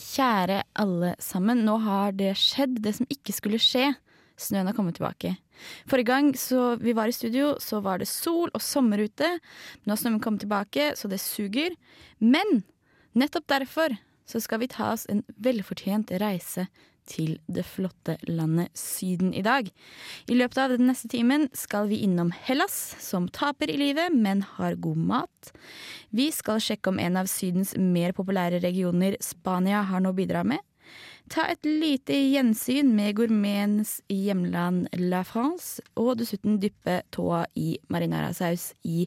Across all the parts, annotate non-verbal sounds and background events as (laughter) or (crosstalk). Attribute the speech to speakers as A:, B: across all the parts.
A: Kjære alle sammen, nå har det skjedd, det som ikke skulle skje. Snøen har kommet tilbake. Forrige gang vi var i studio, så var det sol og sommer ute. Nå har snøen kommet tilbake, så det suger. Men nettopp derfor så skal vi ta oss en velfortjent reise til det flotte landet Syden i dag. I løpet av den neste timen skal vi innom Hellas, som taper i livet, men har god mat. Vi skal sjekke om en av Sydens mer populære regioner, Spania, har noe å bidra med. Ta et lite gjensyn med gourmetens hjemland La France, og dessuten dyppe tåa i marinarasaus i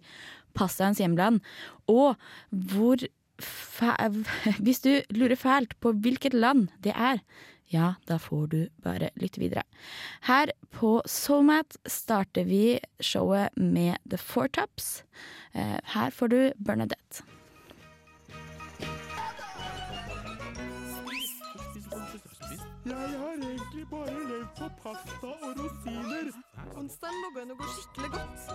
A: pastaens hjemland. Og hvor (laughs) Hvis du lurer fælt på hvilket land det er, ja, da får du bare lytte videre. Her på Soulmat starter vi showet med The Four Tops. Eh, her får du Bernadette.
B: Jeg har egentlig bare levd på pasta og rosiner.
C: Onsdagen an å gå skikkelig godt.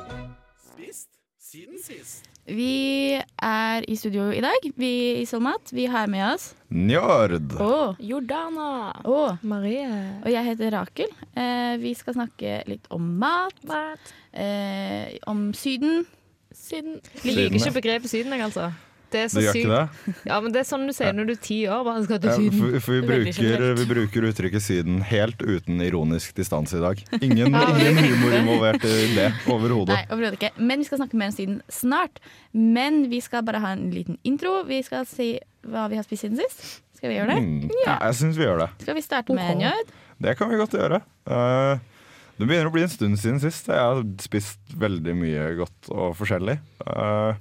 B: Spist siden sist.
A: Vi er i studio i dag, vi i Solmat. Vi har med oss
D: Njord.
A: Å,
C: Jordana.
A: å,
C: Marie.
A: og jeg heter Rakel. Eh, vi skal snakke litt om mat,
C: Mat.
A: eh, om Syden.
C: Syden.
D: Vi
C: liker ikke begrepet Syden, jeg, altså. Det er så
D: gjør ikke
C: sykt.
D: det?
C: Ja, men det er sånn du sier når du er ti år. Bare skal til Syden.
D: for, for vi,
C: Det er
D: bruker, vi bruker uttrykket Syden helt uten ironisk distanse i dag. Ingen, (laughs) ingen humor involvert i det overhodet.
A: Nei, overhodet ikke. Men vi skal snakke mer om Syden snart. Men vi skal bare ha en liten intro. Vi skal si hva vi har spist siden sist. Skal vi gjøre det?
D: Mm, ja, jeg syns vi gjør det.
A: Skal vi starte med
C: en
A: jød?
D: Det kan vi godt gjøre. Uh, det begynner å bli en stund siden sist. Jeg har spist veldig mye godt og forskjellig. Eh,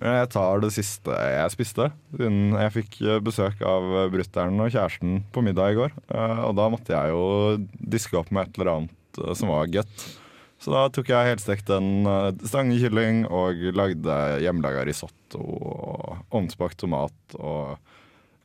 D: jeg tar det siste jeg spiste, siden jeg fikk eh, besøk av brutter'n og kjæresten på middag i går. Eh, og da måtte jeg jo diske opp med et eller annet eh, som var godt. Så da tok jeg helstekt en stangekylling og lagde hjemmelaga risotto og ovnsbakt tomat og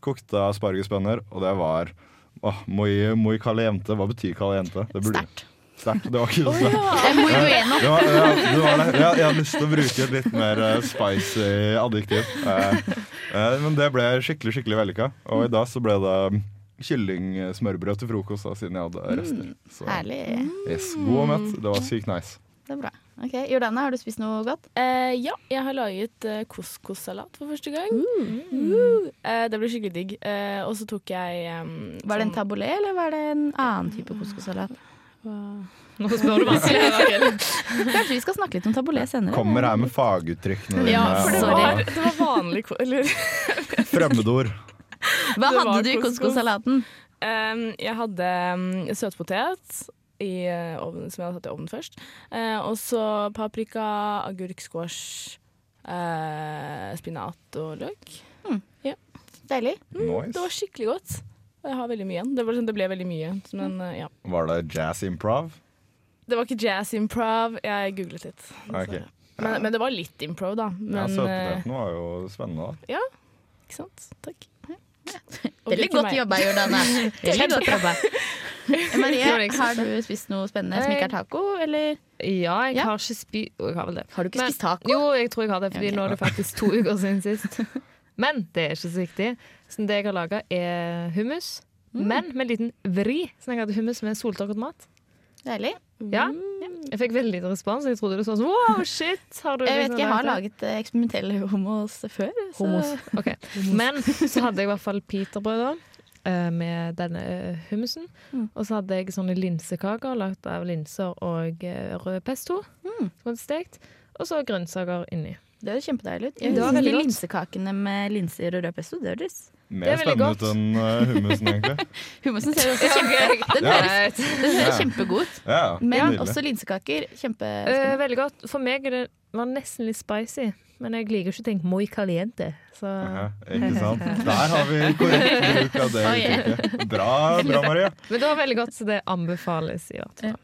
D: kokte aspargesbønner, og det var åh, moi, moi caliente. Hva betyr caliente?
A: Sterkt.
D: Sterkt. Det var ikke så sterkt. Oh, ja, det var det. Jeg, jeg har lyst til å bruke et litt mer eh, spicy adjektiv. Eh, eh, men det ble skikkelig skikkelig vellykka. Og i dag så ble det kyllingsmørbrød til frokost, da, siden jeg hadde rester. Så,
A: Herlig.
D: yes, god og mett. Det var sykt nice.
A: Det er bra. Ok, Jordana, har du spist noe godt?
E: Eh, ja, jeg har laget uh, couscous-salat for første gang. Mm. Eh, det ble skikkelig digg. Eh, og så tok jeg um,
A: Var det en taboulet, eller var det en annen type couscous-salat?
C: Nå spør du vanskelig. (laughs)
A: Kanskje vi skal snakke litt om taboulet senere?
D: Kommer her med faguttrykkene
E: Ja,
D: dine.
E: for det var, det var vanlig Eller (laughs)
D: Fremmedord.
A: Hva
E: det
A: hadde du i
E: couscous.
A: couscous-salaten?
E: um, Jeg hadde um, søtpotet i eh, ovnen, som jeg hadde satt i ovnen først. Eh, og så paprika, agurk, squash, eh, spinat og løk.
A: Deilig.
E: Det var skikkelig godt. Jeg har veldig mye igjen. Det, var, sånn- det ble veldig mye. Men eh, ja.
D: Var det jazz improv?
E: Det var ikke jazz improv. Jeg googlet litt.
D: Okay.
E: Men, men det var litt improv, da. Men, ja,
D: Søtpoteten var jo spennende, da.
E: Ja, ikke sant? Takk. (laughs)
A: Veldig godt jobba, Jordane. (laughs) Veldig godt jobba. (laughs) Marie, har du spist noe spennende som ikke er taco, eller
C: Ja, jeg
A: Ja.
C: har ikke spist Jo, jeg har vel det.
A: har du ikke spist taco?
C: Jo, jeg tror jeg har det, Fordi
A: okay.
C: nå er det faktisk to uker siden sist. Men det er ikke så viktig. Så det jeg har laga, er hummus.
A: Mm.
C: Men med en liten vri. Så jeg hadde hummus med soltørket mat.
A: Deilig.
C: Ja. Jeg fikk veldig lite respons. Jeg trodde det var sånn wow, shit. Har du
A: Jeg vet
C: liksom
A: ikke, jeg har laget eksperimentell eksperimentelle homos før. Så.
C: Homos. Ok. (laughs) Men så hadde jeg i hvert fall pitabrød da, eh, med denne eh, hummusen.
A: Mm.
C: Og så hadde jeg sånne linsekaker lagd av linser og eh, rød pesto.
A: Mm.
C: Som hadde stekt. Og så grønnsaker inni.
A: Det høres kjempedeilig ut.
C: Det var
A: Jeg
C: veldig
A: de
C: godt.
A: linsekakene med linser og rød pesto, det høres
D: Mer
C: Det er
D: spennende
C: godt.
D: ut enn uh, hummusen, egentlig. (laughs)
A: Hummusen ser også kjempe, den
D: Ja.
A: høres, den høres
D: Ja.
A: kjempegod ut.
D: Ja,
A: Men
D: nydelig.
A: også linsekaker.
C: Eh,
A: Kjempespennende.
C: veldig godt. For meg er det var nesten litt spicy. Men jeg liker ikke å tenke 'moi caliente. Så
D: Aha, ikke sant? Der har vi korrekt (laughs) bruk av det uttrykket. Bra, bra, Maria.
C: Men det var veldig godt, så det anbefales i hvert fall.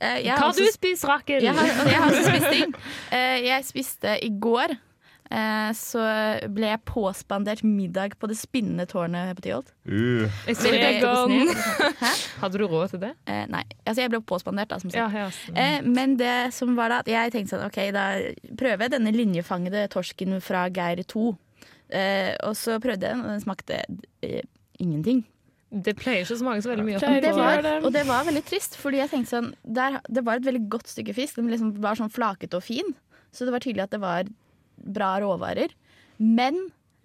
A: Eh,
C: Hva
A: har
C: har du spist, Rakel?
A: Jeg har, jeg har også spist ting. Eh, jeg spiste i går. eh, så ble jeg påspandert middag på det spinnende tårnet på Tyholt.
D: Uh, (laughs)
C: Hadde du råd til det?
A: Eh, nei, altså jeg ble påspandert, da, som sagt.
C: Ja, ja.
A: Eh, men det som var da, at jeg tenkte sånn, ok, da prøver jeg denne linjefangede torsken fra Geir 2. Eh, og så prøvde jeg den, og den smakte eh, ingenting.
C: Det pleier ikke så mange så veldig mye
E: Pleier
A: Det var, og det var veldig trist, fordi jeg tenkte sånn der, Det var et veldig godt stykke fisk. Den liksom var sånn flakete og fin, så det var tydelig at det var bra råvarer. Men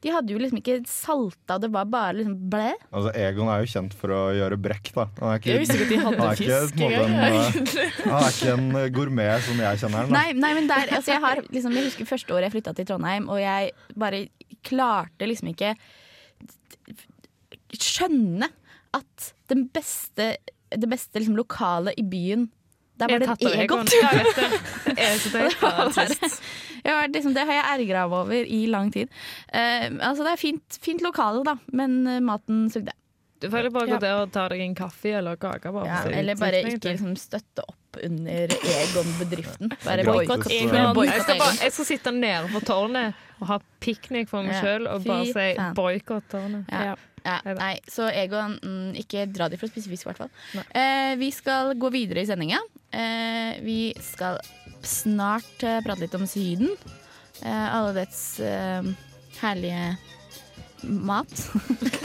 A: de hadde jo liksom ikke salta, det var bare liksom blæ.
D: Altså, Egon er jo kjent for å gjøre brekk, da. Han er
E: Jeg visste ikke at de hadde
D: ikke,
E: fisk
D: en måte, en, eh, han er ikke en eh, gourmet som jeg kjenner han.
A: Nei, nei, men der, altså jeg, har, liksom, jeg husker første året jeg flytta til Trondheim, og jeg bare klarte liksom ikke skjønne at den beste, det beste liksom, lokale i byen Der var det. Egon. (laughs)
C: Ja, det. Det. (laughs)
A: Det liksom, det har jeg ergra meg over i lang tid. Uh, altså Det er fint, fint lokale, da, men uh, maten sugde.
C: Du får heller bare
E: Ja.
C: gå der og ta deg en kaffe eller kake. Bare,
A: Ja,
C: å
A: eller bare ikke liksom, støtte opp under Egon-bedriften. (laughs) Bare boikott Egon.
C: Jeg skal, bare, jeg skal sitte nede på tårnet og ha piknik for meg
A: Ja.
C: sjøl og bare si boikott tårnet.
A: Ja.
E: Ja.
A: Nei, så Egon, mm, ikke dra dit for å spise fisk, i hvert fall. Eh, vi skal gå videre i sendinga. Eh, vi skal snart eh, prate litt om Syden. Eh, alle dets eh, herlige mat.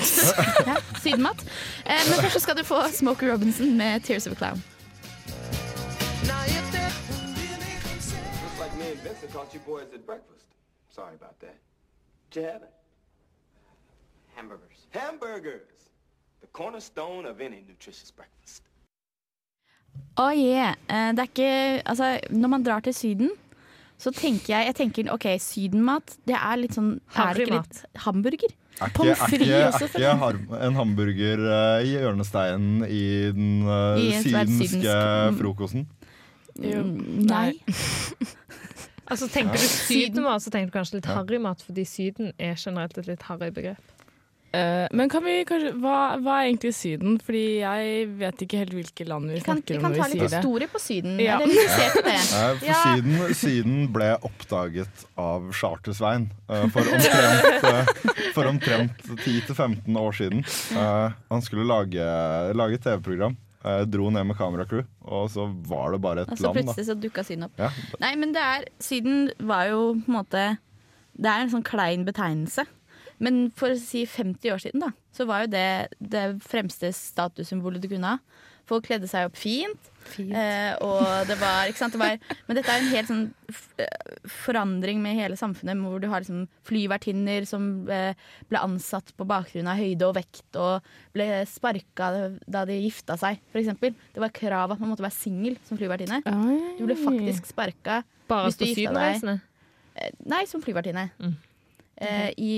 A: (laughs) ja, sydenmat. Eh, men først så skal du få Smoker Robinson med 'Tears of a Clown'.
F: Just like me and Vincent caught you boys at breakfast. Sorry about that. Did you have it? Hamburgers. Hamburgers! The cornerstone of any nutritious breakfast.
A: Oh yeah. Eh, det er ikke Altså, når man drar til Syden, så tenker jeg Jeg tenker OK, sydenmat, det er litt sånn Er det ikke litt hamburger?
D: Er ikke,
A: Pommes
D: er
A: frites
D: ikke,
A: også,
D: er ikke har, en hamburger uh, i hjørnesteinen i den uh,
A: I
D: sydenske frokosten?
A: Mm, Nei.
C: Altså, tenker du sydenmat, så tenker du kanskje litt harrymat, fordi Syden er generelt et litt harry begrep.
E: Eh, men kan vi kanskje, hva, hva er egentlig Syden? Fordi jeg vet ikke helt hvilke land vi
A: Vi kan, vi
E: snakker om
A: kan ta
E: vi
A: litt
E: sier det.
A: historie på Syden.
E: Ja.
A: Er dere det? (laughs)
D: For
A: Ja.
D: syden, syden ble oppdaget av Charter-Svein eh, for omtrent, eh, for omtrent 10-15 år siden. Eh, han skulle lage, lage TV-program. Eh, dro ned med kameracrew, og så var det bare et
A: Og så
D: land. Da.
A: plutselig så dukka Syden opp.
D: Ja.
A: Nei, men det er Syden var jo på en måte Det er en sånn klein betegnelse. Men for å si 50 år siden, da, så var jo det det fremste statussymbolet du kunne ha. Folk kledde seg opp fint. Eh, og det var, ikke sant, det var Men dette er en helt sånn eh, forandring med hele samfunnet, hvor du har liksom flyvertinner som ble, ble ansatt på bakgrunn av høyde og vekt, og ble sparka da de gifta seg, f.eks. Det var krav at man måtte være singel som flyvertinne. Du ble faktisk sparka Hvis du gifta deg- eh, Nei, som flyvertinne.
C: Mm.
A: Eh, I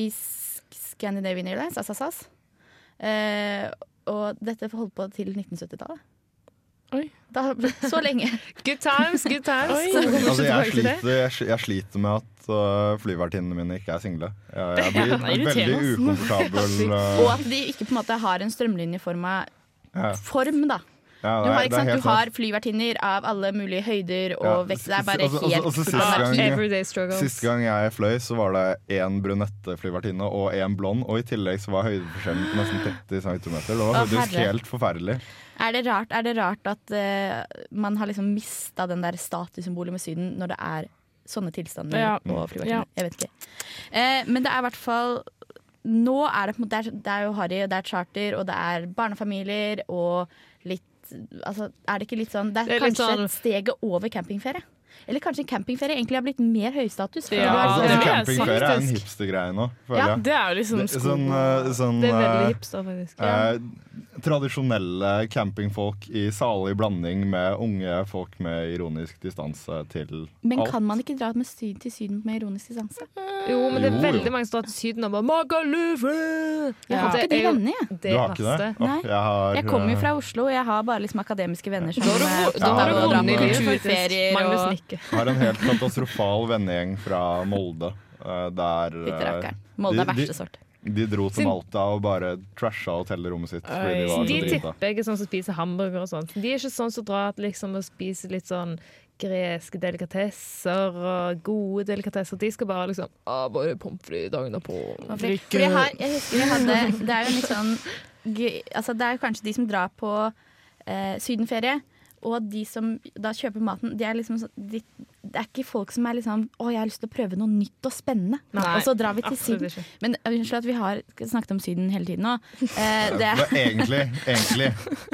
A: S- Scandinavian Airlines, SAS. Eh, og dette holdt på til 1970-tallet.
E: Oi.
A: Da, så lenge. (laughs)
C: Good times, good times.
D: Altså, jeg, sliter, jeg, jeg sliter med at uh, flyvertinnene mine ikke er single. Jeg, jeg (laughs) blir veldig ukomfortabel. (laughs) Uh...
A: Og at de ikke på en måte har en strømlinjeforma
D: ja,
A: form, da.
D: Ja,
A: Du
D: er-
A: har,
D: det
A: ikke
D: er
A: sant? du har flyvertinner av alle mulige høyder og
D: Ja,
A: vekt. Det er bare
D: altså- altså-
A: helt
D: altså, sist gang-. Sist gang jeg fløy, så var det én brunette flyvertinne og én blond. Og i tillegg så var høydeforskjellen på nesten 30 cm. Det var faktisk helt forferdelig.
A: Er det rart, er det rart at uh, man har liksom mista den der statussymbolet med Syden når det er sånne tilstander
E: Ja.
A: på flyvertinner?
E: Ja.
A: Jeg vet ikke. Uh, men det er i hvert fall Nå er det på en måte Det er, det er jo harry, og det er charter, og det er barnefamilier og Altså, er det ikke litt sånn Det er,
C: Det er
A: kanskje
C: sånn-
A: et steget over campingferie. Eller kanskje campingferie egentlig har blitt mer høystatus.
E: Ja,
A: sånn-
E: det
D: altså,
E: jeg
D: campingferie er en hipstergreie nå, føler
A: Ja,
D: jeg.
E: Det er jo liksom
D: Det,
E: sko
D: sånn, uh, sånn
C: Det er veldig hipster, faktisk.
D: Eh, tradisjonelle campingfolk i salig blanding med unge folk med ironisk distanse til
A: Men
D: alt.
A: kan man ikke dra med syd til Syden med ironisk distanse?
C: Jo, men det er
D: Jo, jo.
C: veldig mange som drar til Syden og bare Magaluf!
A: Jeg har
C: Det
A: ikke de vennene, jeg.
C: Det
D: Du har ikke det?
A: Nei.
D: jeg har,
A: Jeg kommer jo
D: uh,
A: fra Oslo, og jeg har bare liksom akademiske venner som
C: Da har du,
A: er
C: da har du vunnet
A: kulturferier. Og
C: nikker.
D: har en helt katastrofal vennegjeng fra Molde. uh, der uh.
A: Molde er
D: de-
A: verste sort.
D: de dro til Malta og bare trasha hotellrommet sitt fordi de var
C: De
D: så
C: tipper er sånn som spiser hamburger og sånt. De er ikke sånn som drar liksom og spiser litt sånn greske delikatesser og gode delikatesser. De skal bare liksom ah, bare pommes frites dagen derpå.
A: Fordi jeg, har, jeg husker vi hadde Det er jo litt sånn gøy- altså Det er kanskje de som drar på eh, sydenferie og de som da kjøper maten, de er liksom de, Det er ikke folk som er liksom Å, jeg har lyst til å prøve noe nytt og spennende.
C: Nei,
A: og så drar vi til Syden. Men unnskyld at vi har snakket om Syden hele tiden nå. (laughs) Eh, det,
D: Det egentlig, egentlig,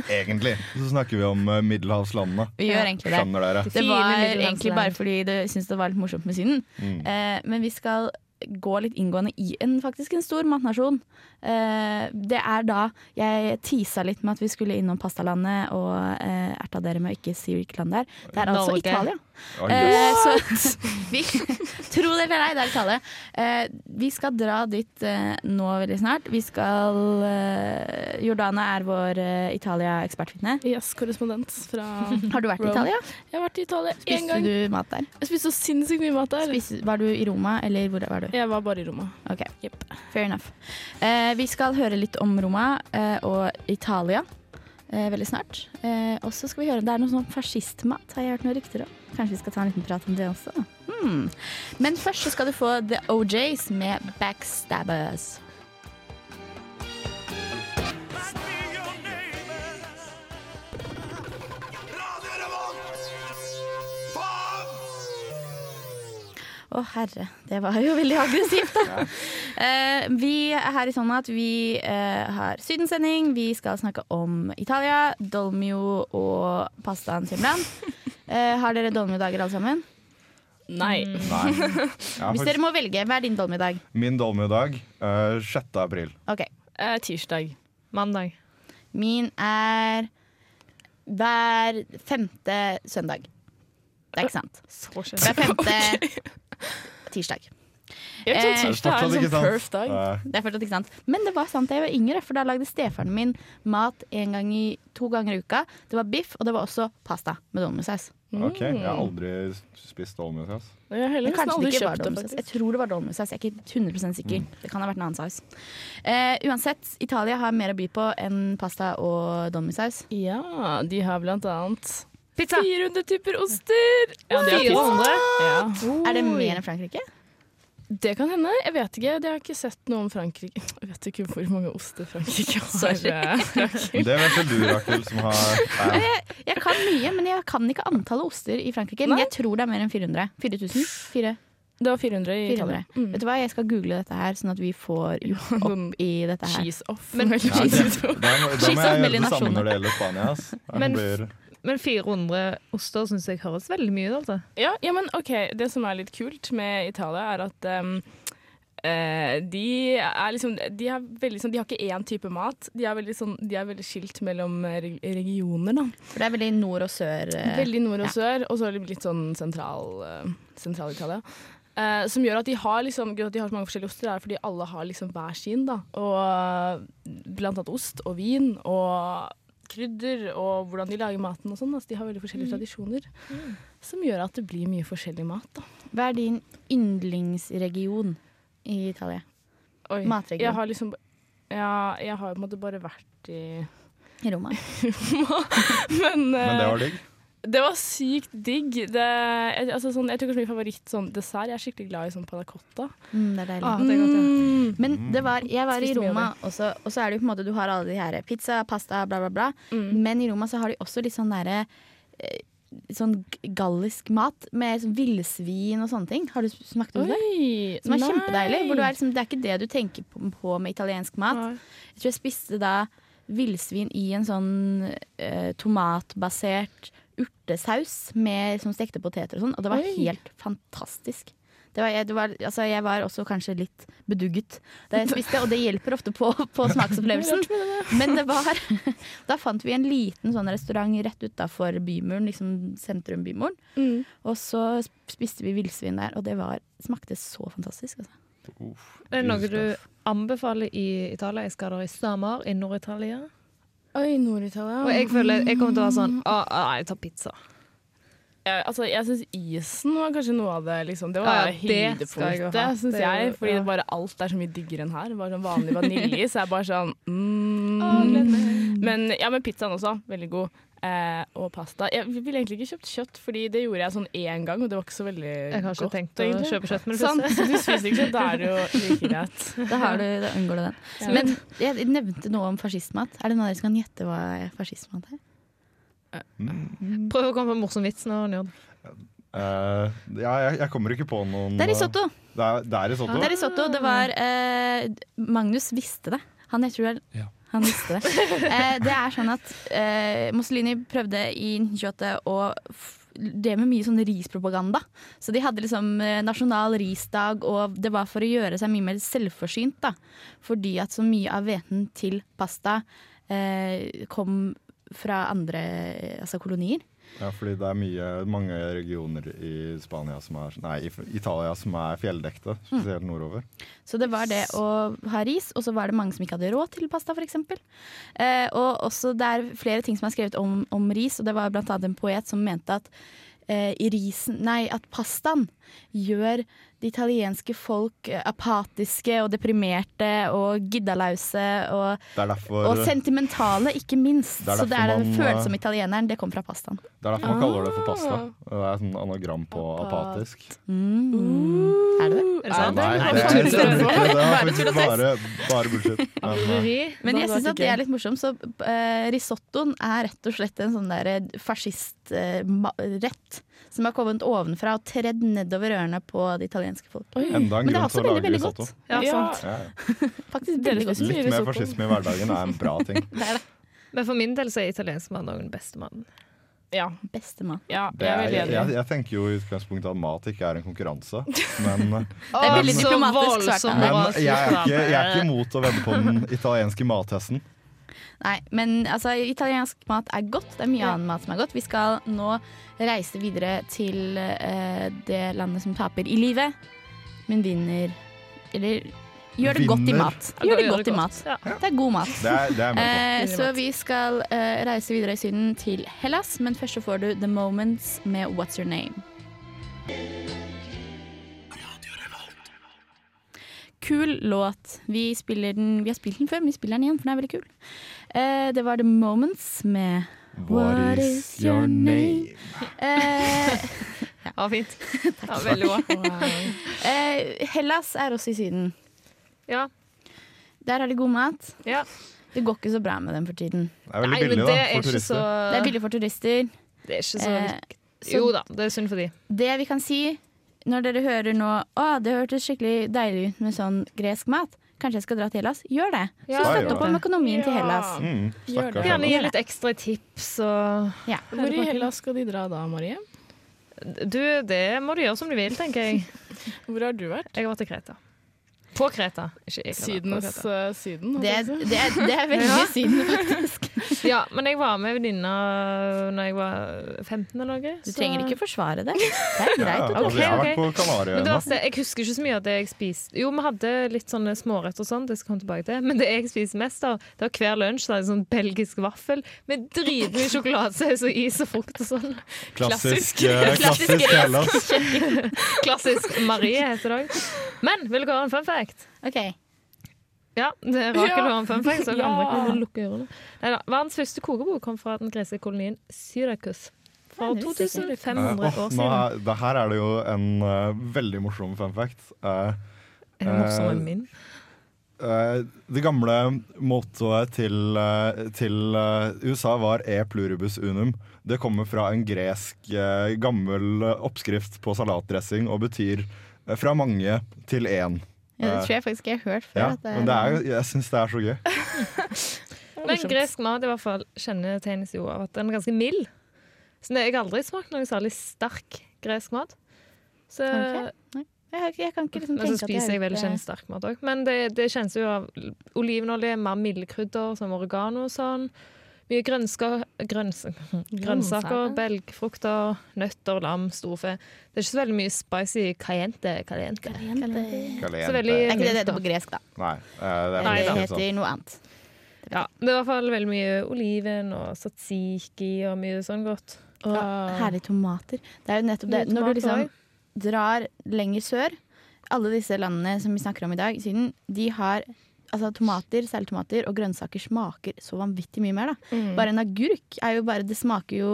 D: egentlig så snakker vi om eh, middelhavslandene.
A: vi gjør egentlig det. Det var egentlig bare fordi du syntes det var litt morsomt med Syden.
D: Mm.
A: Eh, men vi skal gå litt inngående i en faktisk en stor matnasjon. Eh, det er da Jeg tisa litt med at vi skulle innom pastalandet og eh, erta dere med å ikke si hvilket land det er. Det er altså
C: Norge.
A: Italia.
D: Oi,
A: Eh, så (laughs) vi, tro det eller ei, det er tale. Eh, vi skal dra dit eh, nå veldig snart. Vi skal eh, Jordana er vår eh, Italia-ekspertkvinne.
E: Yes, korrespondent fra (laughs)
A: Har du vært i Italia?
E: Jeg har vært i Italia én
A: Spiste
E: gang.
A: du mat der?
E: Jeg spiste så sinnssykt mye mat der.
A: Spiste, var du i Roma, eller hvor var du?
E: Jeg var bare i Roma.
A: Ok,
E: yep.
A: Fair enough. Eh, vi skal høre litt om Roma eh, og Italia veldig snart. Eh, og så skal vi høre Det er noe sånn fascistmat, har jeg hørt noen rykter om. Kanskje vi skal ta en liten prat om det også. Hmm. Men først så skal du få The OJs med Backstabbers. Å herre, det var jo veldig aggressivt, da. (laughs) uh, vi er her i sånn at vi uh, har sydensending. Vi skal snakke om Italia, dolmio og pastaen Simran. Uh, (laughs) har dere dolmiodager alle sammen?
E: Nei.
A: Mm.
D: Nei. Ja, (laughs)
A: Hvis dere må velge, hva er din dolmiodag?
D: Min dolmiodag uh, 6. april.
A: Ok,
E: Eh, tirsdag.
C: Mandag.
A: Min er hver femte søndag. Det er ikke sant.
C: Så
A: Hver femte (laughs) tirsdag. Eh,
E: tirsdag er en sånn perf dag.
A: Det er fortsatt ikke sant. Men det var sant da jeg var yngre, for da lagde stefaren min mat en gang i, to ganger i uka. Det var biff, og det var også pasta med dolmusaus.
D: ok, Jeg har aldri spist dolmusaus.
E: Jeg har heller nesten aldri kjøpt det.
A: Jeg tror det var dolmusaus. Jeg er ikke 100 sikker. Det kan ha vært en annen saus. Eh, uansett, Italia har mer å by på enn pasta og dolmusaus.
E: Ja, de har blant annet
C: Pizza!
E: 400 typer oster! Ja, de har pizza.
C: 400?
E: Ja.
A: Er det mer enn Frankrike?
E: Det kan hende. Jeg vet ikke. Jeg har ikke sett noe om Frankrike. (laughs) Jeg vet ikke hvor mange oster Frankrike har.
A: Sorry.
D: Det (laughs) vet vel du, Rakel, som har
A: Jeg, jeg kan mye, men jeg kan ikke antallet oster i Frankrike. Men jeg tror det er mer enn 400. 4000? 4.
E: Det var 400 i
A: 400.
E: Mm.
A: Vet du hva, jeg skal google dette her, sånn at vi får (laughs) gjort opp i dette her.
E: Cheese off.
C: Men-
D: Ja, det, da, må- da må jeg gjøre det samme når det gjelder Spania. Altså.
C: Men-
D: blir,
C: Men 400 oster syns jeg høres veldig mye ut. Altså.
E: Ja, ja, men OK. Det som er litt kult med Italia, er at um, uh, de er liksom De har, veldig, sånn, de har ikke én type mat. De er veldig, sånn, de er veldig skilt mellom regioner. Da.
A: For det er veldig nord og sør. Uh,
E: Veldig nord og
A: ja.
E: sør, og så er det litt sånn sentral, uh, sentral-Italia. Eh, som gjør at de har liksom, at de har så mange forskjellige oster, er fordi alle har liksom hver sin. Da. Og blant annet ost og vin og krydder og hvordan de lager maten og sånn. Altså, de har veldig forskjellige tradisjoner. Som gjør at det blir mye forskjellig mat. Da.
A: Hva er din yndlingsregion i Italia?
E: Oi,
A: Matregion.
E: Jeg har liksom Ja, jeg har på en måte bare vært i
A: I Roma? (laughs)
E: Men,
D: men det
E: eh,
D: var digg.
E: Det var sykt digg. Det, jeg, altså, sånn, jeg tror kanskje min favoritt sånn, dessert Jeg er skikkelig glad i sånn panna cotta.
A: Mm, det er deilig.
C: Ah, det er godt, ja.
E: Mm.
A: Men det var, jeg var i Roma også, og så er det jo på en måte du har alle de her pizza, pasta, bla, bla, bla.
E: Mm.
A: Men i Roma så har de også litt sånn derre eh, Sånn gallisk mat med sånn villsvin og sånne ting. Har du smakt om det?
E: Oi,
A: Som er
E: nei.
A: kjempedeilig. Hvor du er liksom, det er ikke det du tenker på, på med italiensk mat.
E: Nei.
A: Jeg tror jeg spiste da villsvin i en sånn eh, tomatbasert urtesaus med sånn stekte poteter og sånn, og det var
E: Oi.
A: helt fantastisk. Det var, jeg, det var, altså jeg var også kanskje litt bedugget da jeg spiste, og det hjelper ofte på, på smaksopplevelsen. Men det var (laughs) Da fant vi en liten sånn restaurant rett utafor bymuren, liksom sentrum-bymuren.
E: Mm.
A: Og så spiste vi villsvin der, og det var, smakte så fantastisk. Altså.
D: Uff,
C: Er det noe du anbefaler i Italia? Jeg skal da i sommer, i Nord-Italia.
E: Oi, Nord-Italia.
C: Og jeg føler jeg kommer til å være sånn Å, å, nei, jeg tar pizza.
E: Jeg, altså, jeg syns isen var kanskje noe av det liksom, Det var
C: ja,
E: høydepunktet, syns
C: Det
E: jeg. Fordi
C: ja.
E: det bare alt er så mye diggere enn her. Bare sånn vanlig vaniljeis er bare sånn mm. Men ja, men pizzaen også. Veldig god. Eh, og pasta. Jeg ville egentlig ikke kjøpt kjøtt, Fordi det gjorde jeg sånn én gang, og det var ikke så veldig godt.
C: Jeg har ikke
E: godt.
C: tenkt å
E: egentlig.
C: kjøpe kjøtt det
E: Sant? Så du spiser ikke kjøtt, da er det jo like (laughs) greit.
A: Da, har du, da unngår du den.
E: Ja.
A: Men jeg nevnte noe om fascistmat. Er det noen av dere som kan gjette hva fascistmat er?
C: Prøv å komme på en morsom vits nå, Njord.
D: Uh, ja, jeg, jeg kommer ikke på noen
A: Det er risotto.
D: Det er, det er risotto?
A: Det er risotto. Det var uh, Magnus visste det. Han, jeg tror er
B: Ja.
A: Han visste det. Eh, det er sånn at eh, Mussolini prøvde i 1928 å drev med mye sånn rispropaganda. Så de hadde liksom eh, nasjonal risdag, og det var for å gjøre seg mye mer selvforsynt. da. Fordi at så mye av hveten til pasta eh, kom fra andre eh, altså kolonier.
D: Ja, fordi det er mye, mange regioner i Spania som er Nei, i Italia som er fjelldekte, spesielt nordover.
A: Så det var det å ha ris, og så var det mange som ikke hadde råd til pasta, f.eks. Eh, og også det er flere ting som er skrevet om, om ris, og det var annet en poet som mente at eh, i risen, nei, at pastaen gjør det italienske folk eh, apatiske og deprimerte og giddalause og,
D: er derfor,
A: og sentimentale, ikke minst.
D: Det
A: så det er den følsomme italieneren, det kommer fra pastaen.
D: det er derfor man kaller det for pasta. Det er sånn anagram på apatisk.
A: Mm. Er det det?
C: Er det sant?
D: Nei, det er, det er, det er
E: Bare
D: faktisk bare, bare bullshit. Men, eh.
A: Men jeg syns at det er litt morsomt. Så uh, risottoen er rett og slett en sånn der fascistrett som har kommet ovenfra og tredd nedover ørene på det italienske folk.
E: Oi.
D: enda en
A: Men det er
D: grunn
A: også
D: til å
A: veldig,
D: lage
A: veldig
D: risotto.
A: godt.
C: Ja,
E: Ja.
C: sant.
D: Ja, ja. (laughs)
A: Faktisk veldig godt.
E: mye
D: Litt mer fascisme i hverdagen er en bra (laughs) ting.
A: Det er det.
C: Men for min del så er italiensk mat også den beste maten.
E: Ja.
A: Beste mat.
E: ja, jeg
D: jeg, jeg, jeg tenker jo i utgangspunktet at mat ikke er en konkurranse, men,
A: Det er veldig diplomatisk svart.
D: men jeg, er ikke, jeg er ikke imot å vedde på den italienske mattesten.
A: Nei, men altså, italiensk mat er godt. Det er mye annen mat som er godt. Vi skal nå reise videre til uh, det landet som taper i livet, men vinner Eller gjør det godt i mat. Gjør det godt i mat.
C: Ja.
A: Det er god mat.
D: Det er, det er.
A: Eh, så vi skal uh, reise videre i Syden til Hellas, men først så får du The Moments med What's Your Name. Kul låt. Vi, den, vi har spilt den før, men vi spiller den igjen, for den er veldig kul. Eh, det var The Moments med
D: What is your name?
A: eh, (laughs)
C: Ja, fint. (laughs) Ja, veldig bra. (laughs)
A: eh, Hellas er også i Syden.
C: Ja.
A: Der har de god mat.
C: ja.
A: Det går ikke så bra med dem for tiden.
D: Det er veldig
C: Nei,
D: billig
C: det
D: da, for turister.
C: så
A: Det er billig for turister.
C: Det er ikke så
A: Eh, så-
C: Jo da, det er synd for de.
A: Det vi kan si når dere hører nå Å, det hørtes skikkelig deilig ut med sånn gresk mat. Kanskje jeg skal dra til Hellas? Gjør det.
C: Ja,
A: så
D: Ja,
A: støtt opp om økonomien til Hellas.
D: Mm,
C: Gjerne gi litt ekstra tips og
A: Ja.
E: Hvor i Hellas skal de dra da, Marie?
C: Du, det må du gjøre som du vil, tenker jeg. (laughs)
E: Hvor har du vært?
C: Jeg har vært i Kreta. På Kreta, ikke i Kreta. på
E: Sydenes
C: Kreta.
E: eh, Syden?
A: Det, er- det, er, det er veldig (laughs)
C: Ja.
A: synd, faktisk.
C: Ja, (laughs) men jeg var med venninna når jeg var 15 eller noe.
A: Du trenger ikke forsvare det. Det er greit.
D: Ja,
A: okay,
D: jeg har vært på
C: Men det
D: Kanariøyene.
C: Jeg husker ikke så mye av det jeg spiste. Jo, vi hadde litt sånne småretter og sånn, det skal jeg komme tilbake til. Men det jeg spiste mest av, det var hver lunsj så sånn belgisk vaffel med dritmye (laughs) sjokoladesaus og is og frukt og sånn.
D: Klassisk, klassisk, klassisk
C: Klassisk Marie heter det òg. Men vil dere ha en fun fact?
A: Ok.
C: Ja, det er Rakel har en fun fact, så (laughs)
E: Ja.
C: andre kan lukke ørene. Neida, Verdens første kokebok kom fra den greske kolonien Syrakus.
A: Fra
C: For
A: det visste jeg ikke.
C: 2500
D: Eh,
C: år
D: nå
C: siden.
D: er, det her er det jo en uh, veldig morsom fun fact.
C: Uh, en morsom
D: eh,
C: enn min?
D: Uh, det gamle mottoet til, uh, til uh, USA var e pluribus unum. Det kommer fra en gresk eh, gammel eh, oppskrift på salatdressing og betyr eh, fra mange til én.
A: Ja, det tror jeg faktisk jeg har hørt før.
D: Ja,
A: at det
D: men det er, jeg syns det er så gøy. (laughs)
C: Men gresk mat i hvert fall kjennetegnes jo av at den er ganske mild. Så jeg har aldri smakt noe særlig sterk gresk mat. Så,
A: Ok. jeg, jeg kan ikke liksom
C: men så
A: tenke at jeg
C: spiser jeg veldig
A: gjort
C: sterk mat òg. Men det, det kjennes jo av olivenolje, mer milde krydder som oregano og sånn. Mye grønska, grøns, grønnsaker, belgfrukter, nøtter, lam, storfe. Det er ikke så veldig mye spicy caliente.
A: caliente.
D: Caliente.
C: Caliente.
A: Det er ikke det det heter på gresk, da.
D: Nei, eh, det er
C: Nei,
A: det heter sånn. noe annet.
C: Ja, det er i hvert fall veldig mye oliven og satsiki og mye sånn godt.
A: Og
E: ja,
A: herlige tomater. Det er jo nettopp det. Når du liksom drar lenger sør Alle disse landene som vi snakker om i dag, siden, Syden, de har altså, tomater, særlig tomater, og grønnsaker smaker så vanvittig mye mer. Da.
E: Mm.
A: Bare en agurk er jo bare Det smaker jo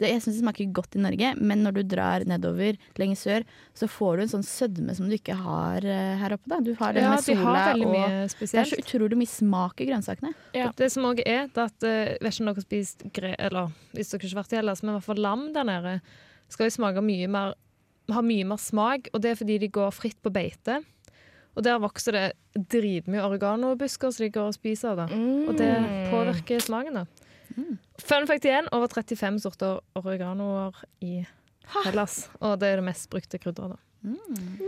A: det, Jeg syns det smaker godt i Norge, men når du drar nedover lenger sør, så får du en sånn sødme som du ikke har eh, her oppe. Da. Du har det
C: Ja,
A: med
C: de
A: sola
C: har
A: og Det er så utrolig mye smak i grønnsakene.
E: Ja.
C: Det som òg er, det at uh, vet ikke om dere har spist gre Eller hvis dere ikke har vært i Hellas, men i hvert fall lam der nede skal jo smake mye mer ha mye mer smak, og det er fordi de går fritt på beite. Og der vokser det dritmye oreganobusker som de går og spiser av. da. Og det påvirker smaken. da. Fun fact igjen, over 35 sorter oreganoer i Hellas. Og det er det mest brukte krydderet. da.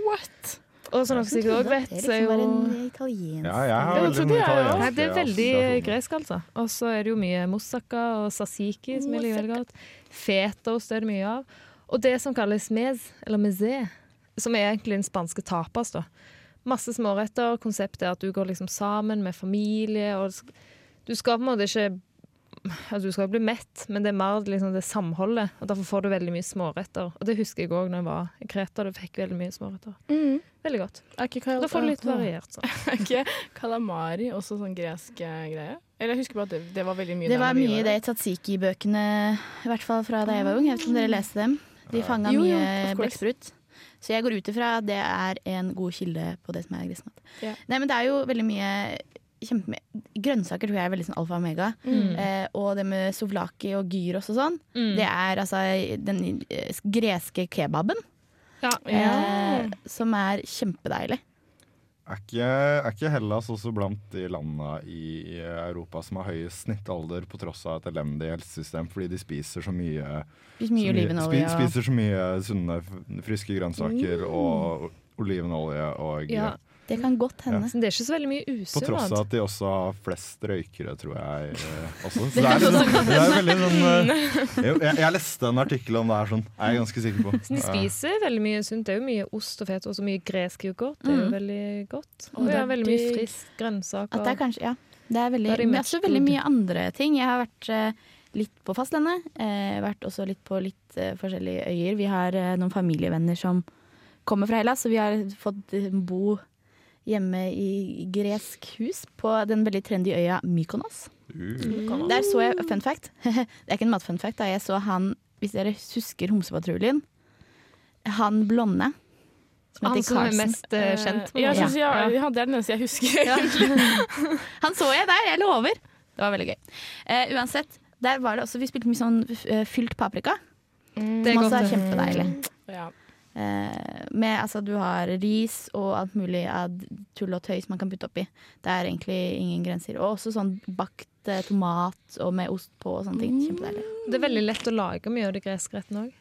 E: What?
C: Og som dere sikkert òg vet, så er
A: liksom
C: jo
A: italiensk
D: Ja, jeg har
E: Ja,
D: mye
E: det er.
C: Nei, det er veldig gresk, altså. Og så er det jo mye moussaka og sasiki, som jeg liker veldig godt. Fetaost er det mye av. Og det som kalles mez, eller mezé, som er egentlig den spanske tapas, da. Masse småretter. Konseptet er at du går liksom sammen med familie, og du skal på en måte ikke Altså, du skal bli mett, men det er mer liksom det samholdet. Og Derfor får du veldig mye småretter. Og det husker jeg òg når jeg var i Kreta. Du fikk veldig mye småretter.
E: Mm.
C: Veldig godt.
E: Okay,
C: Da får du litt variert. sånn.
E: okay. (laughs) Kalamari, også sånn gresk eh, greie? Eller jeg husker bare at det, det var veldig mye
A: Det var mye i
E: der.
A: det i Tatsiki-bøkene, i hvert fall fra da jeg var ung. Jeg vet ikke om dere leste dem. De fanga mye blekksprut. Så jeg går ut ifra at det er en god kilde på det som er grisnatt.
E: Ja.
A: Nei, men det er jo veldig mye kjempe, Grønnsaker tror jeg er veldig sånn alfa og omega.
C: Mm.
A: Eh, og det med souvlaki og gyros og sånn,
C: Mm.
A: det er altså den eh, greske kebaben.
C: Ja.
A: Eh, som er kjempedeilig.
D: Er ikke, er ikke Hellas også blant de landene i Europa som har høyest snittalder på tross av et elendig helsesystem, fordi de spiser så mye
A: Spiser mye
D: så
A: olivenolje.
D: spi- Spiser så mye sunne, friske grønnsaker og olivenolje og
C: Ja.
A: Det kan godt hende.
C: Ja. det er ikke så veldig mye
D: På tross av at de også har flest røykere, tror jeg eh, også. (laughs) Så det er, liksom, det er veldig sånn eh, jeg, jeg, jeg leste en artikkel om det her, sånn. Er jeg ganske sikker på.
C: Så de spiser veldig mye sunt. Det er jo mye ost og fett og så mye gresk yoghurt. Det er jo
A: Mm.
C: veldig godt. Og
E: det er
C: veldig mye frisk grønnsaker.
A: At det er kanskje, ja. Det er veldig, men også veldig mye andre ting. Jeg har vært eh, litt på fastlandet. Eh, vært også litt på litt eh, forskjellige øyer. Vi har eh, noen familievenner som kommer fra Hellas, så vi har fått bo hjemme i gresk hus på den veldig trendy øya Mykonos.
D: Mm.
A: Der så jeg, fun fact, (laughs) det er ikke en matfun fact, da jeg så han, hvis dere husker Homsepatruljen, han blonde. Som
C: Han som er mest uh, kjent
E: Ja, jeg synes, ja,
C: Ja.
E: ja, det er den eneste jeg husker. (laughs)
A: Han så jeg der, jeg lover. Det var veldig gøy. Uh, uansett, der var det også, vi spilte mye sånn uh, fylt paprika.
C: Det er
A: som også
C: godt.
A: er kjempedeilig.
E: Ja.
A: Eh, med, altså, du har ris og alt mulig av tull og tøys man kan putte oppi. Det er egentlig ingen grenser. Og også sånn bakt eh, tomat og med ost på og sånne ting. Kjempedeilig.
C: Det er veldig lett å lage mye av de greske rettene òg.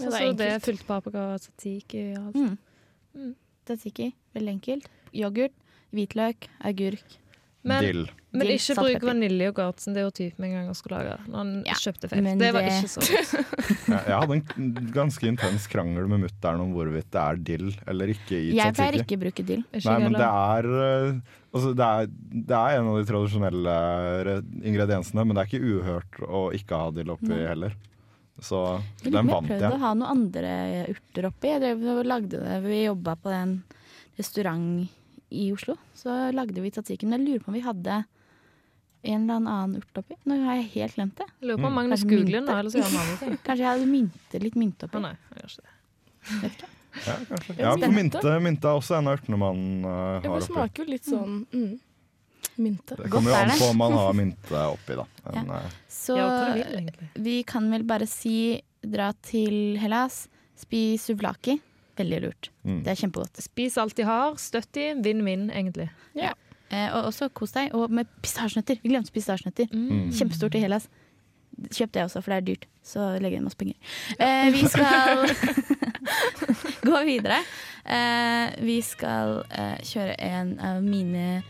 E: Ja, det er
C: Så det er fylt paprika, tzatziki og alt.
A: Mm.
C: Mm.
A: Tzatziki, veldig enkelt. Yoghurt, hvitløk, agurk.
C: Men,
D: Dill.
C: men
A: Dill,
C: ikke bruk vaniljeyoghurt, som det var typen en gang jeg skulle lage. Når han
A: Ja,
C: kjøpte feil.
A: men
C: Det var ikke (laughs) så.
D: Jeg, jeg hadde en ganske intens krangel med mutter'n om hvorvidt det er dill eller ikke i
A: Jeg pleier ikke å bruke dill.
D: Nei, men det er, eh, altså det er Det er en av de tradisjonelle ingrediensene, men det er ikke uhørt å ikke ha dill oppi
A: Nei.
D: heller. Så den vant
A: jeg prøvde å ha noen andre urter oppi. Jeg drev og lagde det. Vi jobba på en restaurant i Oslo. Så lagde vi tzatziki. Men jeg lurer på om vi hadde en eller annen urt oppi. Nå har jeg helt glemt det.
C: Jeg lurer på om
D: Mm.
C: Magnus googler nå, eller så gjør han andre. (laughs)
A: Kanskje jeg hadde mynte, litt mynte
C: oppi.
A: oppi.
C: nei, jeg gjør ikke det.
A: Vet ikke.
D: Ja, kanskje.
E: Ja,
D: for mynte, mynte er også en av urtene man uh, har oppi.
E: det smaker jo litt sånn mm. mynte.
D: Det kommer jo an på om man har (laughs) mynte oppi, da. Men, ja.
A: Så
C: vil, egentlig.
A: vi kan vel bare si dra til Hellas, spis souvlaki. Veldig lurt.
D: mm.
A: Det er kjempegodt.
C: Spis alt de har, støtt de, vinn-vinn, egentlig.
A: Eh, og også kos deg. Og med pistasjenøtter. Vi glemte pistasjenøtter.
D: Mm.
A: Kjempestort i Hellas. Kjøp det også, for det er dyrt. Så legger jeg inn masse penger. Eh, vi skal (laughs) gå videre. Eh, vi skal eh, kjøre en av mine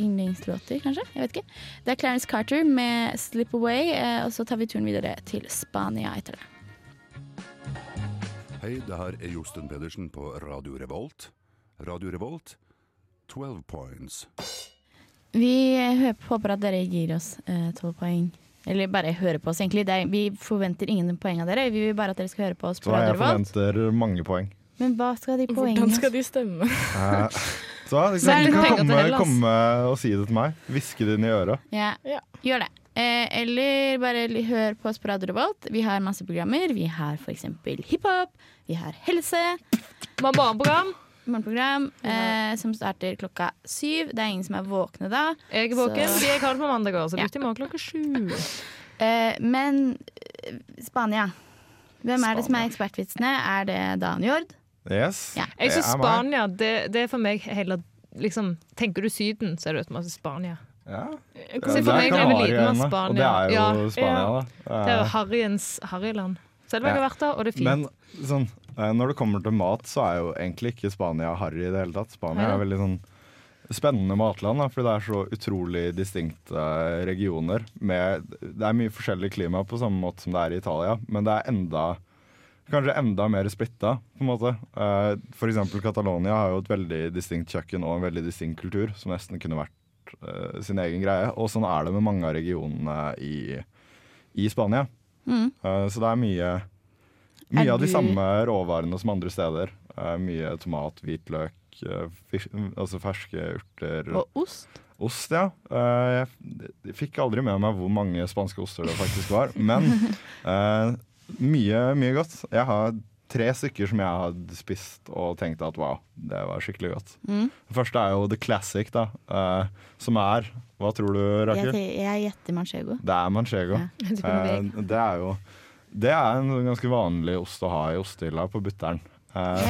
A: yndlingslåter, kanskje. Jeg vet ikke. Det er Clarence Carter med 'Slip Away', eh, og så tar vi turen videre til Spania etter det.
G: Hei, det her er Josten Pedersen på Radio Revolt. Radio Revolt, 12 points.
A: Vi håper at dere gir oss tolv poeng. Eller bare høre på oss, egentlig. Det er, vi forventer ingen poeng av dere. Vi vil bare at dere skal høre på oss på
D: Så jeg forventer mange poeng.
A: Men hva skal de
E: Hvordan skal de stemme?
D: Eh, Så du
C: er
D: kan, du kan komme, komme og si det til meg. Hviske det inn i øret.
A: Ja,
E: Ja.
A: gjør det. Eh, eller bare hør på Radio Revolt. Vi har masse programmer. Vi har f.eks. hiphop. Vi har helse.
C: Vi har morgenprogram.
A: Morgenprogram eh, som starter klokka syv. Det er ingen som er våkne da.
C: Jeg er våken,
A: Så-
C: de jeg har det på mandag så
A: Ja.
C: lytt i morgen klokka sju. (laughs)
A: Eh, men eh, Spania. Hvem er det som er ekspertvitsene? Er det Dan Jord?
D: Yes.
A: Ja.
C: Jeg
D: meg.
C: Spania, det, det er for meg heller liksom, Tenker du Syden, så er det automatisk Spania.
D: Ja.
C: Så
D: Ja,
C: for meg er liten av Spania.
D: Og det er jo
C: Ja,
D: Spania, da.
C: Det er jo
D: Eh,
C: Harryens Harryland. Selv har jeg
D: Ja.
C: vært der, og det er fint.
D: Men sånn, eh, når det kommer til mat, så er jo egentlig ikke Spania harry i det hele tatt. Spania
C: ja.
D: er veldig sånn spennende matland, da, fordi det er så utrolig distinkte regioner. Med, det er mye forskjellig klima på samme måte som det er i Italia, men det er enda Kanskje enda mer splitta, på en måte. F.eks. Catalonia har jo et veldig distinkt kjøkken og en veldig distinkt kultur, som nesten kunne vært eh, sin egen greie. Og sånn er det med mange av regionene i, i Spania.
A: Mm.
D: Uh, Så det er mye Mye
A: Er
D: av de
A: du-
D: samme råvarene som andre steder. Uh, mye tomat, hvitløk, altså ferske urter.
A: Og ost?
D: Ost, ja. Jeg, fikk aldri med meg hvor mange spanske oster det faktisk var. Men (laughs) mye, mye godt. Jeg har tre stykker som jeg har spist og tenkt at wow, det var skikkelig godt.
A: Mm.
D: Det første er jo the classic, da. Uh, som er Hva tror du, Rakel?
A: jeg gjetter manchego.
D: Det er manchego.
A: Ja. (laughs)
C: Uh, det er
D: det jo Det er en ganske vanlig ost å ha i ostehylla på butter'n.
E: Uh,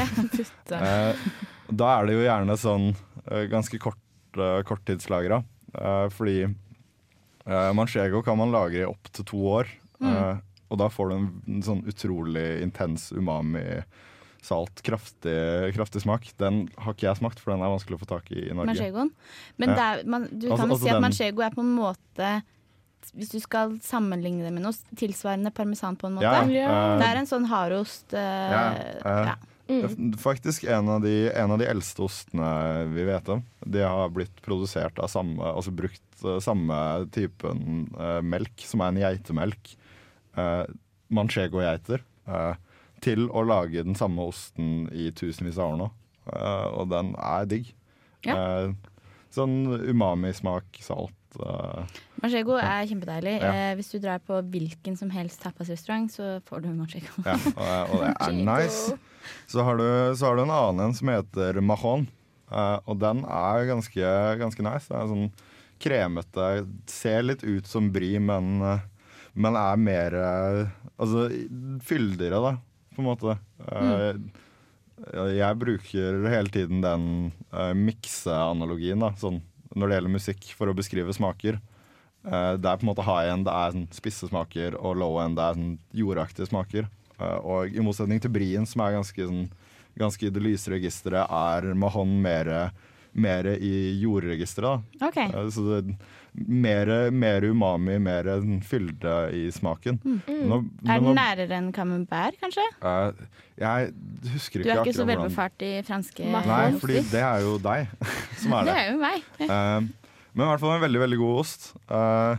D: eh, da er det jo gjerne sånn ganske kort, uh, korttidslagra. eh, fordi manchego kan man lagre i opptil to år. eh, og da får du en, en sånn utrolig intens umami. Salt, kraftig, kraftig smak. Den har ikke jeg smakt, for den er vanskelig å få tak i i Norge.
A: Manchegoen. Men der, er, man, du
D: Altså-
A: kan jo
D: altså
A: si at
D: den-
A: manchego er på en måte Hvis du skal sammenligne det med noe tilsvarende parmesan på en måte.
D: Ja,
E: Ja.
D: eh,
A: Det er en sånn hardost Uh,
D: Ja, uh,
A: ja.
E: Mm.
D: Faktisk en av, de, en av de eldste ostene vi vet om. De har blitt produsert av samme Altså brukt eh, samme typen uh, melk, som er en geitemelk, uh, manchego-geiter, uh, til å lage den samme osten i tusenvis av år nå. Uh, og den er digg.
A: Ja.
D: Eh, sånn umami-smak, salt. eh,
A: Manchego er kjempedeilig.
D: Ja.
A: Eh, hvis du drar på hvilken som helst tapasrestaurant, så får du manchego.
D: Ja, og, og det er nice. Så har, du, så har du en annen en som heter Mahon. eh, og den er ganske, ganske nice. Det er sånn kremete. Ser litt ut som brie, men, eh, men er mer eh, Altså fyldigere, da, på en måte. Mm. Jeg bruker hele tiden den uh, mikseanalogien, da, sånn når det gjelder musikk, for å beskrive smaker. Eh, det er på en måte high end, det er sånn spisse smaker, og low end, det er sånn jordaktige smaker. Eh, og i motsetning til brien, som er ganske, sånn, ganske i det lyse registeret, er mahon mer, mer i jordregisteret. Okay.
A: Ok.
D: Eh, så det mer, mer umami, mer en fylde i smaken. Nå-
A: Mm. Er den
D: nå-
A: nærere enn camembert, kanskje?
D: Uh, jeg husker ikke Du
A: er ikke så velbefart i franske
D: Nei, fordi det er jo deg (laughs) som er
A: Det
D: det.
A: er jo meg.
D: uh, men i hvert fall en veldig, veldig god ost. Uh,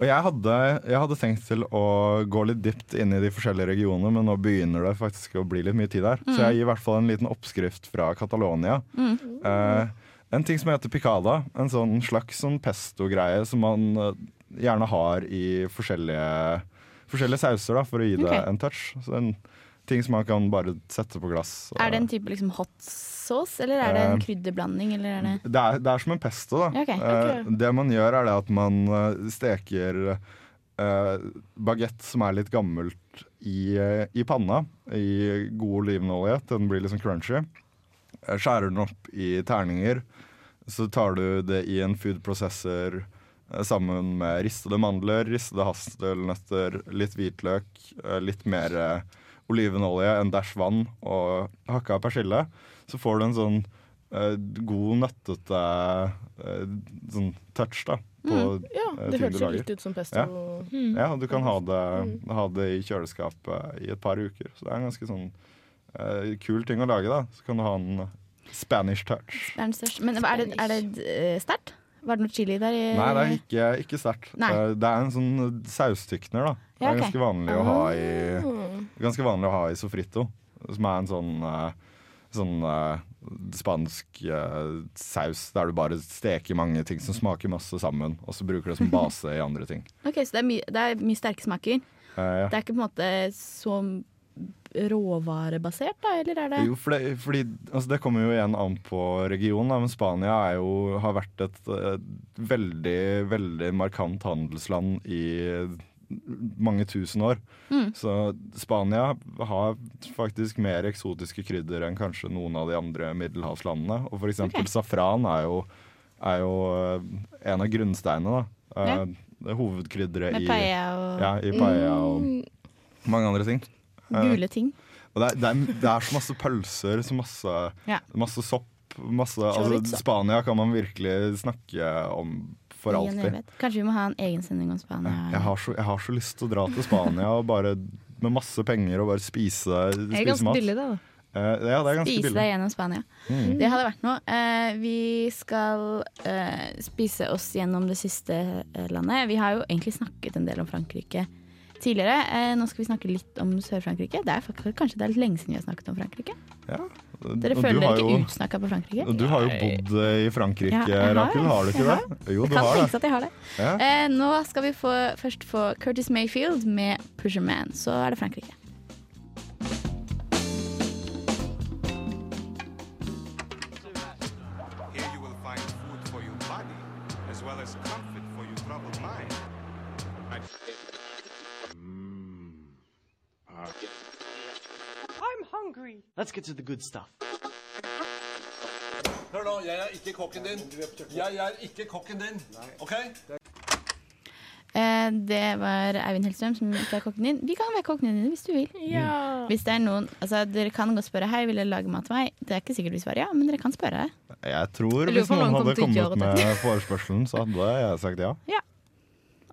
D: og jeg hadde, jeg hadde tenkt til å gå litt dypt inn i de forskjellige regionene, men nå begynner det faktisk å bli litt mye tid der. Så jeg gir i hvert fall en liten oppskrift fra Catalonia. Eh, en ting som heter picada. En sånn slags sånn pesto-greie som man eh, gjerne har i forskjellige, forskjellige sauser da, for å gi det
A: okay.
D: en touch. Så en ting som man kan bare sette på glass.
A: Er det en type liksom hot sauce, eller er det en
D: Eh,
A: krydderblanding? Eller er det
D: Det er, det er som en pesto. Da.
A: Okay,
D: Eh, det man gjør, er det at man steker uh, bagett som er litt gammelt, i, i panna i god olivenolje den blir liksom crunchy. Skjærer den opp i terninger. Så tar du det i en food processor eh, sammen med ristede mandler, ristede hastelnøtter, litt hvitløk, eh, litt mer eh, olivenolje, en dash vann og hakka persille. Så får du en sånn eh, god, nøttete eh, sånn touch da, på
E: Ja,
D: eh,
E: det jo litt ut som pesto.
D: Ja.
C: Mm.
D: Ja, du kan ha det, ha det i kjøleskapet i et par uker. Så det er en ganske sånn eh, kul ting å lage, da. Så kan du ha en Spanish touch.
A: Største. Men er det, er det eh, sterkt? Var det noe chili der? i-
D: Nei, det er ikke, ikke sterkt. Eh, Det er en sånn saustykner, da. Det er ganske vanlig å ha i
E: Mm.
D: Ganske vanlig å ha i sofrito. Som er en sånn Sånn, uh, spansk uh, saus der du bare steker mange ting som smaker masse sammen, og så bruker det som base i andre ting.
A: Ok, Så det er, my det er mye sterke smaker.
D: Uh, ja.
A: Det er ikke på en måte så råvarebasert, da? Eller er det
D: Jo, for det, fordi, altså det kommer jo igjen an på regionen, men Spania er jo, har vært et, et veldig, veldig markant handelsland i mange tusen år.
A: Mm.
D: Så Spania har faktisk mer eksotiske krydder enn kanskje noen av de andre middelhavslandene. Og for eksempel
A: Ok.
D: safran er jo, er jo eh, en av grunnsteinene. Da.
A: Ja.
D: Eh, Det er hovedkrydderet i, ja, i paella og mange andre ting. Eh,
A: gule ting?
D: og det, er, det, er, det er så masse pølser, så masse,
A: Ja.
D: masse sopp. Masse, altså, Spania kan man virkelig snakke om for alltid.
A: Kanskje vi må ha en egen sending om Spania?
D: Jeg har, så, jeg har så lyst til å dra til Spania bare med masse penger og bare spise,
C: Det er
D: spise
C: ganske
D: mat.
C: billig, da.
D: Uh, ja, det er ganske
A: Spise
D: billig.
A: deg gjennom Spania.
D: Mm.
A: Det hadde vært noe. Uh, vi skal uh, spise oss gjennom det siste landet. Vi har jo egentlig snakket en del om Frankrike tidligere. Eh, nå skal vi snakke litt om Sør-Frankrike. Det er faktisk, kanskje det er litt lenge siden vi har snakket om Frankrike.
D: Ja.
A: Dere
D: Og
A: føler dere
D: jo-
A: ikke utsnakka på Frankrike?
D: og Du har jo bodd eh, i Frankrike,
A: Ja, har
D: Rakel. Har du ikke det? Jo,
A: Det kan tenkes at jeg har det.
D: Ja.
A: Eh, nå skal vi få, først få Curtis Mayfield med Pusher Man. Så er det Frankrike.
H: Hungry. Let's get to the good stuff.
I: Hør nå, jeg er ikke kokken din. Jeg er ikke kokken din. OK?
A: Eh, det var Eivind Hellstrøm som ikke er kokken din. Vi kan være kokken din hvis du vil.
E: Ja.
A: Hvis det er noen, altså Dere kan godt spørre Hei, vil dere lage mat til meg. Det er ikke sikkert vi svarer ja, men dere kan spørre.
D: Jeg tror
A: Jeg
D: hvis noen
A: noen
D: hadde kommet med forespørselen, så hadde jeg sagt ja. ja.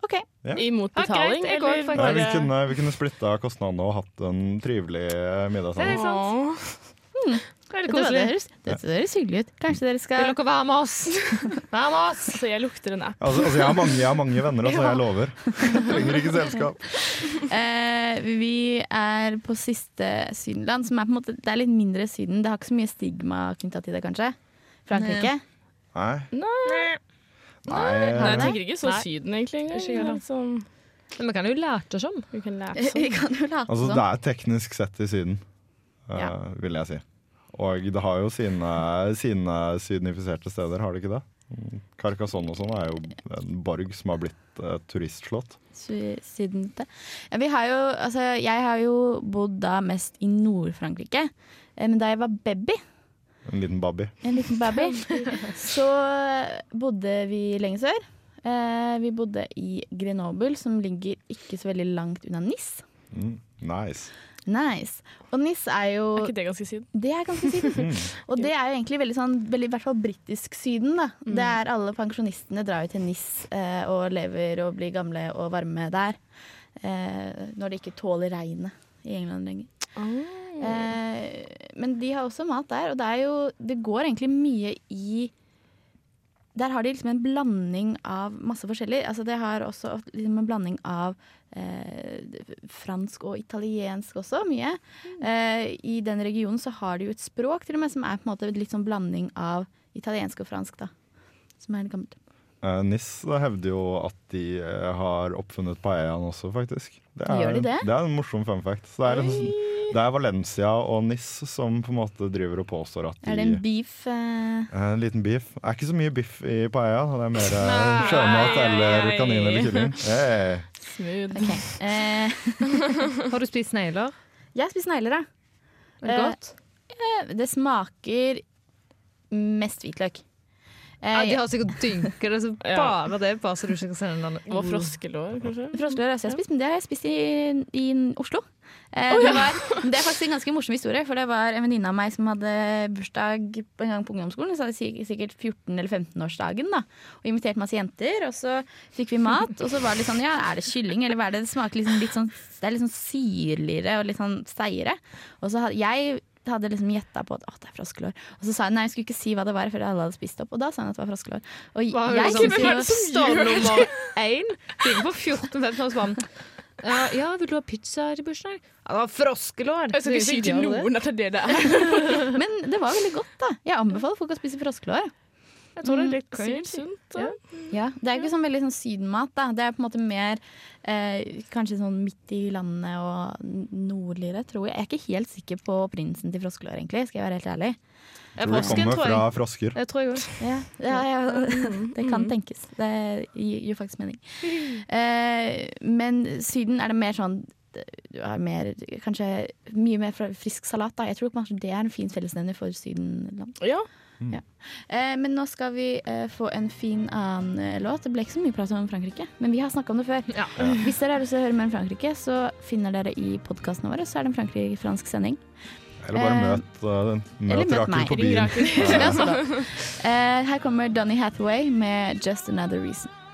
A: OK.
D: Ja.
E: Imot
C: Ja, greit,
E: eller
D: Nei, vi, kunne, vi kunne splitta kostnadene og hatt en trivelig middag
C: Det er
D: sammen.
C: sant. Veldig
A: Det, høres, høres hyggelig ut. Kanskje dere
C: Vil
A: skal
C: dere være med oss? (laughs) Vær med oss!
E: Så jeg lukter en app.
D: Altså, altså jeg, har mange, jeg har mange venner, altså, jeg lover. Trenger ikke selskap.
A: Uh, (laughs) Vi er på siste Sydenland, som er på en måte Det er litt mindre Syden. Det har ikke så mye stigma knytta til det, kanskje. Frankrike.
D: Nei.
E: Nei.
D: Nei,
E: Nei, jeg tenker ikke så
C: Nei.
E: Syden, egentlig.
C: Ikke
E: engang.
C: heller.
E: Sånn,
C: Men vi kan jo lære oss om.
E: vi kan lære (laughs)
A: Vi
E: sånn.
A: kan jo late
D: Altså,
A: som.
D: det er teknisk sett i Syden, eh,
A: Ja.
D: vil jeg si. Og det har jo sine, sine sydenifiserte steder, har det ikke det? Mm, Carcassonne og sånn er jo en borg som har blitt eh, turistslott.
A: Sy- Sydente. Ja, vi har jo, altså, jeg har jo bodd da mest i Nord-Frankrike. Eh, Men da jeg var baby,
D: En liten baby.
A: en liten baby, (laughs) så bodde vi lenge sør. Eh, vi bodde i Grenoble, som ligger ikke så veldig langt unna Nis.
D: Mm, nice.
A: Nice. Og Nis er jo
E: Er ikke det ganske Syden?
A: Det er ganske syden. (laughs) Og det er jo egentlig veldig sånn, veldig, i hvert fall britisk Syden. da. Det er Alle pensjonistene drar jo til Nis eh, og lever og blir gamle og varme der. Eh, når de ikke tåler regnet i England lenger. Eh, men de har også mat der, og det jo Det går egentlig mye i Der har de liksom en blanding av masse forskjellig. Altså det har også liksom en blanding av eh, fransk og italiensk også, mye. Eh, I den regionen så har de jo et språk til og med som er på en måte litt sånn blanding av italiensk og fransk, da. Som er litt gammelt.
D: Eh, NIS hevder jo at de eh, har oppfunnet paellaen også, faktisk. Det er,
A: Gjør de det?
D: Det er en morsom fun fact. Så det, er en, det er Valencia og NIS som på en måte driver og påstår at de
A: Er det en beef
D: Uh... En liten beef. Det er ikke så mye biff i paella. Det er mer sjømat eller kanin eller kylling. (laughs) Hey.
E: Smooth.
A: Okay. Uh... (laughs)
C: Har du spist snegler?
A: jeg spiser negler, da.
C: Er det godt?
A: Eh, Det smaker mest hvitløk. Eh,
C: Ja, de har sikkert dynker. det, så (laughs)
E: Ja.
C: bare det, bare så du ikke kan sende den
E: Og froskelår, kanskje?
A: Froskelår har jeg spist, men det har jeg spist i, i Oslo. Eh, det, var, (laughs) det er faktisk en ganske morsom historie, for det var en venninne av meg som hadde bursdag en gang på ungdomsskolen. Så hadde jeg sikkert 14- eller 15-årsdagen, da. Og inviterte masse jenter. Og så fikk vi mat, og så var det litt sånn ja, er det kylling, eller hva er det? Det smaker liksom litt sånn Det er litt sånn syrligere og litt sånn seigere. Og så hadde jeg hadde liksom gjetta på at å, det er froskelår. Og så sa hun nei, jeg skulle ikke si hva det var før alle hadde spist opp. Og da sa hun at det var froskelår. Og
C: Hva
A: jeg
C: det
A: synes jo-
C: står (laughs) nummer én? På 14-15 år, så uh, Ja, ja, vil du ha pizza til bursdag? Ja, det var froskelår!
E: Jeg skal ikke si til noen at det er det det (laughs) er.
A: Men det var veldig godt, da. Jeg anbefaler folk å spise froskelår.
C: Jeg tror det er litt
E: Sykt sunt.
C: Ja.
A: Ja, Det er ikke sånn veldig sånn sydenmat. da Det er på en måte mer eh, kanskje sånn midt i landet og nordligere, tror jeg. Jeg er ikke helt sikker på opprinnelsen til froskelår, egentlig. Skal jeg være helt ærlig.
C: Jeg
D: Tror det kommer
C: tror
D: fra frosker.
C: Det tror jeg òg.
A: Ja, ja, ja, (laughs) det kan tenkes. Det gir faktisk mening. Eh, men Syden er det mer sånn du har mer, Kanskje mye mer frisk salat. Da. Jeg tror kanskje det er en fin fellesnevner for Sydenland.
E: Ja.
A: Ja. Eh, men nå skal vi eh, få en fin annen eh, låt. Det ble ikke så mye prat om Frankrike, men vi har snakka om det før.
C: Ja.
A: Hvis dere har lyst til å høre mer om Frankrike, så finner dere i podkastene våre. Så er det en fransk sending.
D: Eller bare
A: Eh,
D: møt, uh, møt
A: møt
D: Rakel på byen.
E: Rakel. (laughs)
A: Bra. Eh, her kommer Donny Hathaway med 'Just Another Reason'.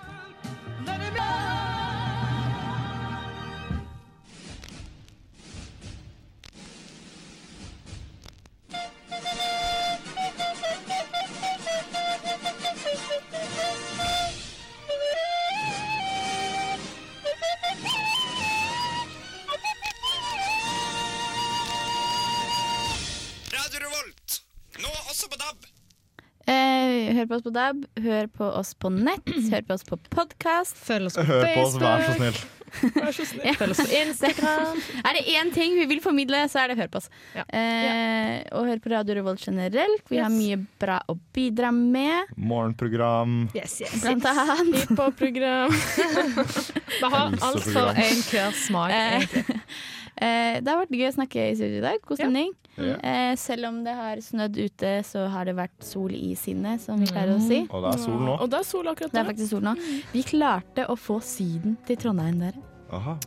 A: Oss på DAB, hør på oss på nett, (clears throat) hør på oss på podkast.
C: Følg oss på
D: Hør på oss, vær så
C: Facebook.
D: snill.
C: Følg oss på Instagram. (laughs)
A: Er det én ting vi vil formidle, så er det hør på oss.
C: Ja.
A: Eh, og hør på Radio Revolt generelt. Vi har mye bra å bidra med,
D: Morgenprogram.
C: Yes, yes.
A: blant annet.
E: Hiphop-program.
C: Vi har alt for enhver smak,
A: Eh,
C: egentlig. (laughs)
A: Eh, det har vært gøy å snakke i studio i dag. God stemning.
D: Ja.
A: Eh, selv om det har snødd ute, så har det vært sol i sinnet, som vi pleier å si.
D: Og det er sol nå.
E: Og det er sol akkurat
A: Det er faktisk sol nå. Vi klarte å få Syden til Trondheim, dere.
D: Aha.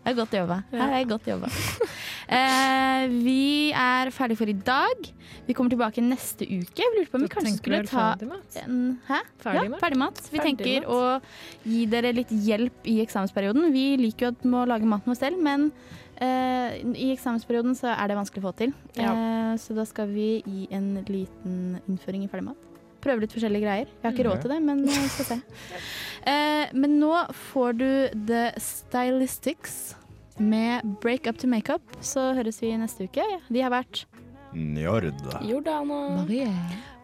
A: Det er godt jobba. Her er godt jobba. Eh, vi er ferdig for i dag. Vi kommer tilbake neste uke. Vi lurte på om vi kanskje skulle ta
C: ferdigmat?
A: en Hæ?
C: Ferdigmat?
A: Ja, ferdigmat. Vi
E: ferdig
A: tenker å gi dere litt hjelp i eksamensperioden. Vi liker jo at vi må lage maten vår selv, men i eksamensperioden så er det vanskelig å få til. Eh, så da skal vi gi en liten innføring i ferdigmat. Prøve litt forskjellige greier. Jeg har ikke råd til det, men vi skal se. Eh, men nå får du The Stylistics med Break Up to Makeup. Så høres vi neste uke. De har vært
D: Njord.
E: Jordana.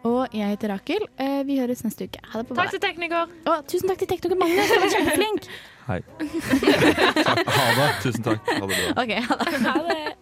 A: Og jeg heter Rakel. Eh, vi høres neste uke. Ha det på
C: Takk til tekniker.
A: Å, tusen takk til tekniker Magnus, du var kjempeflink.
J: Hei. (laughs) Ha det. Tusen takk. Ha det bra.
A: Okay, ha det.
E: Ha det.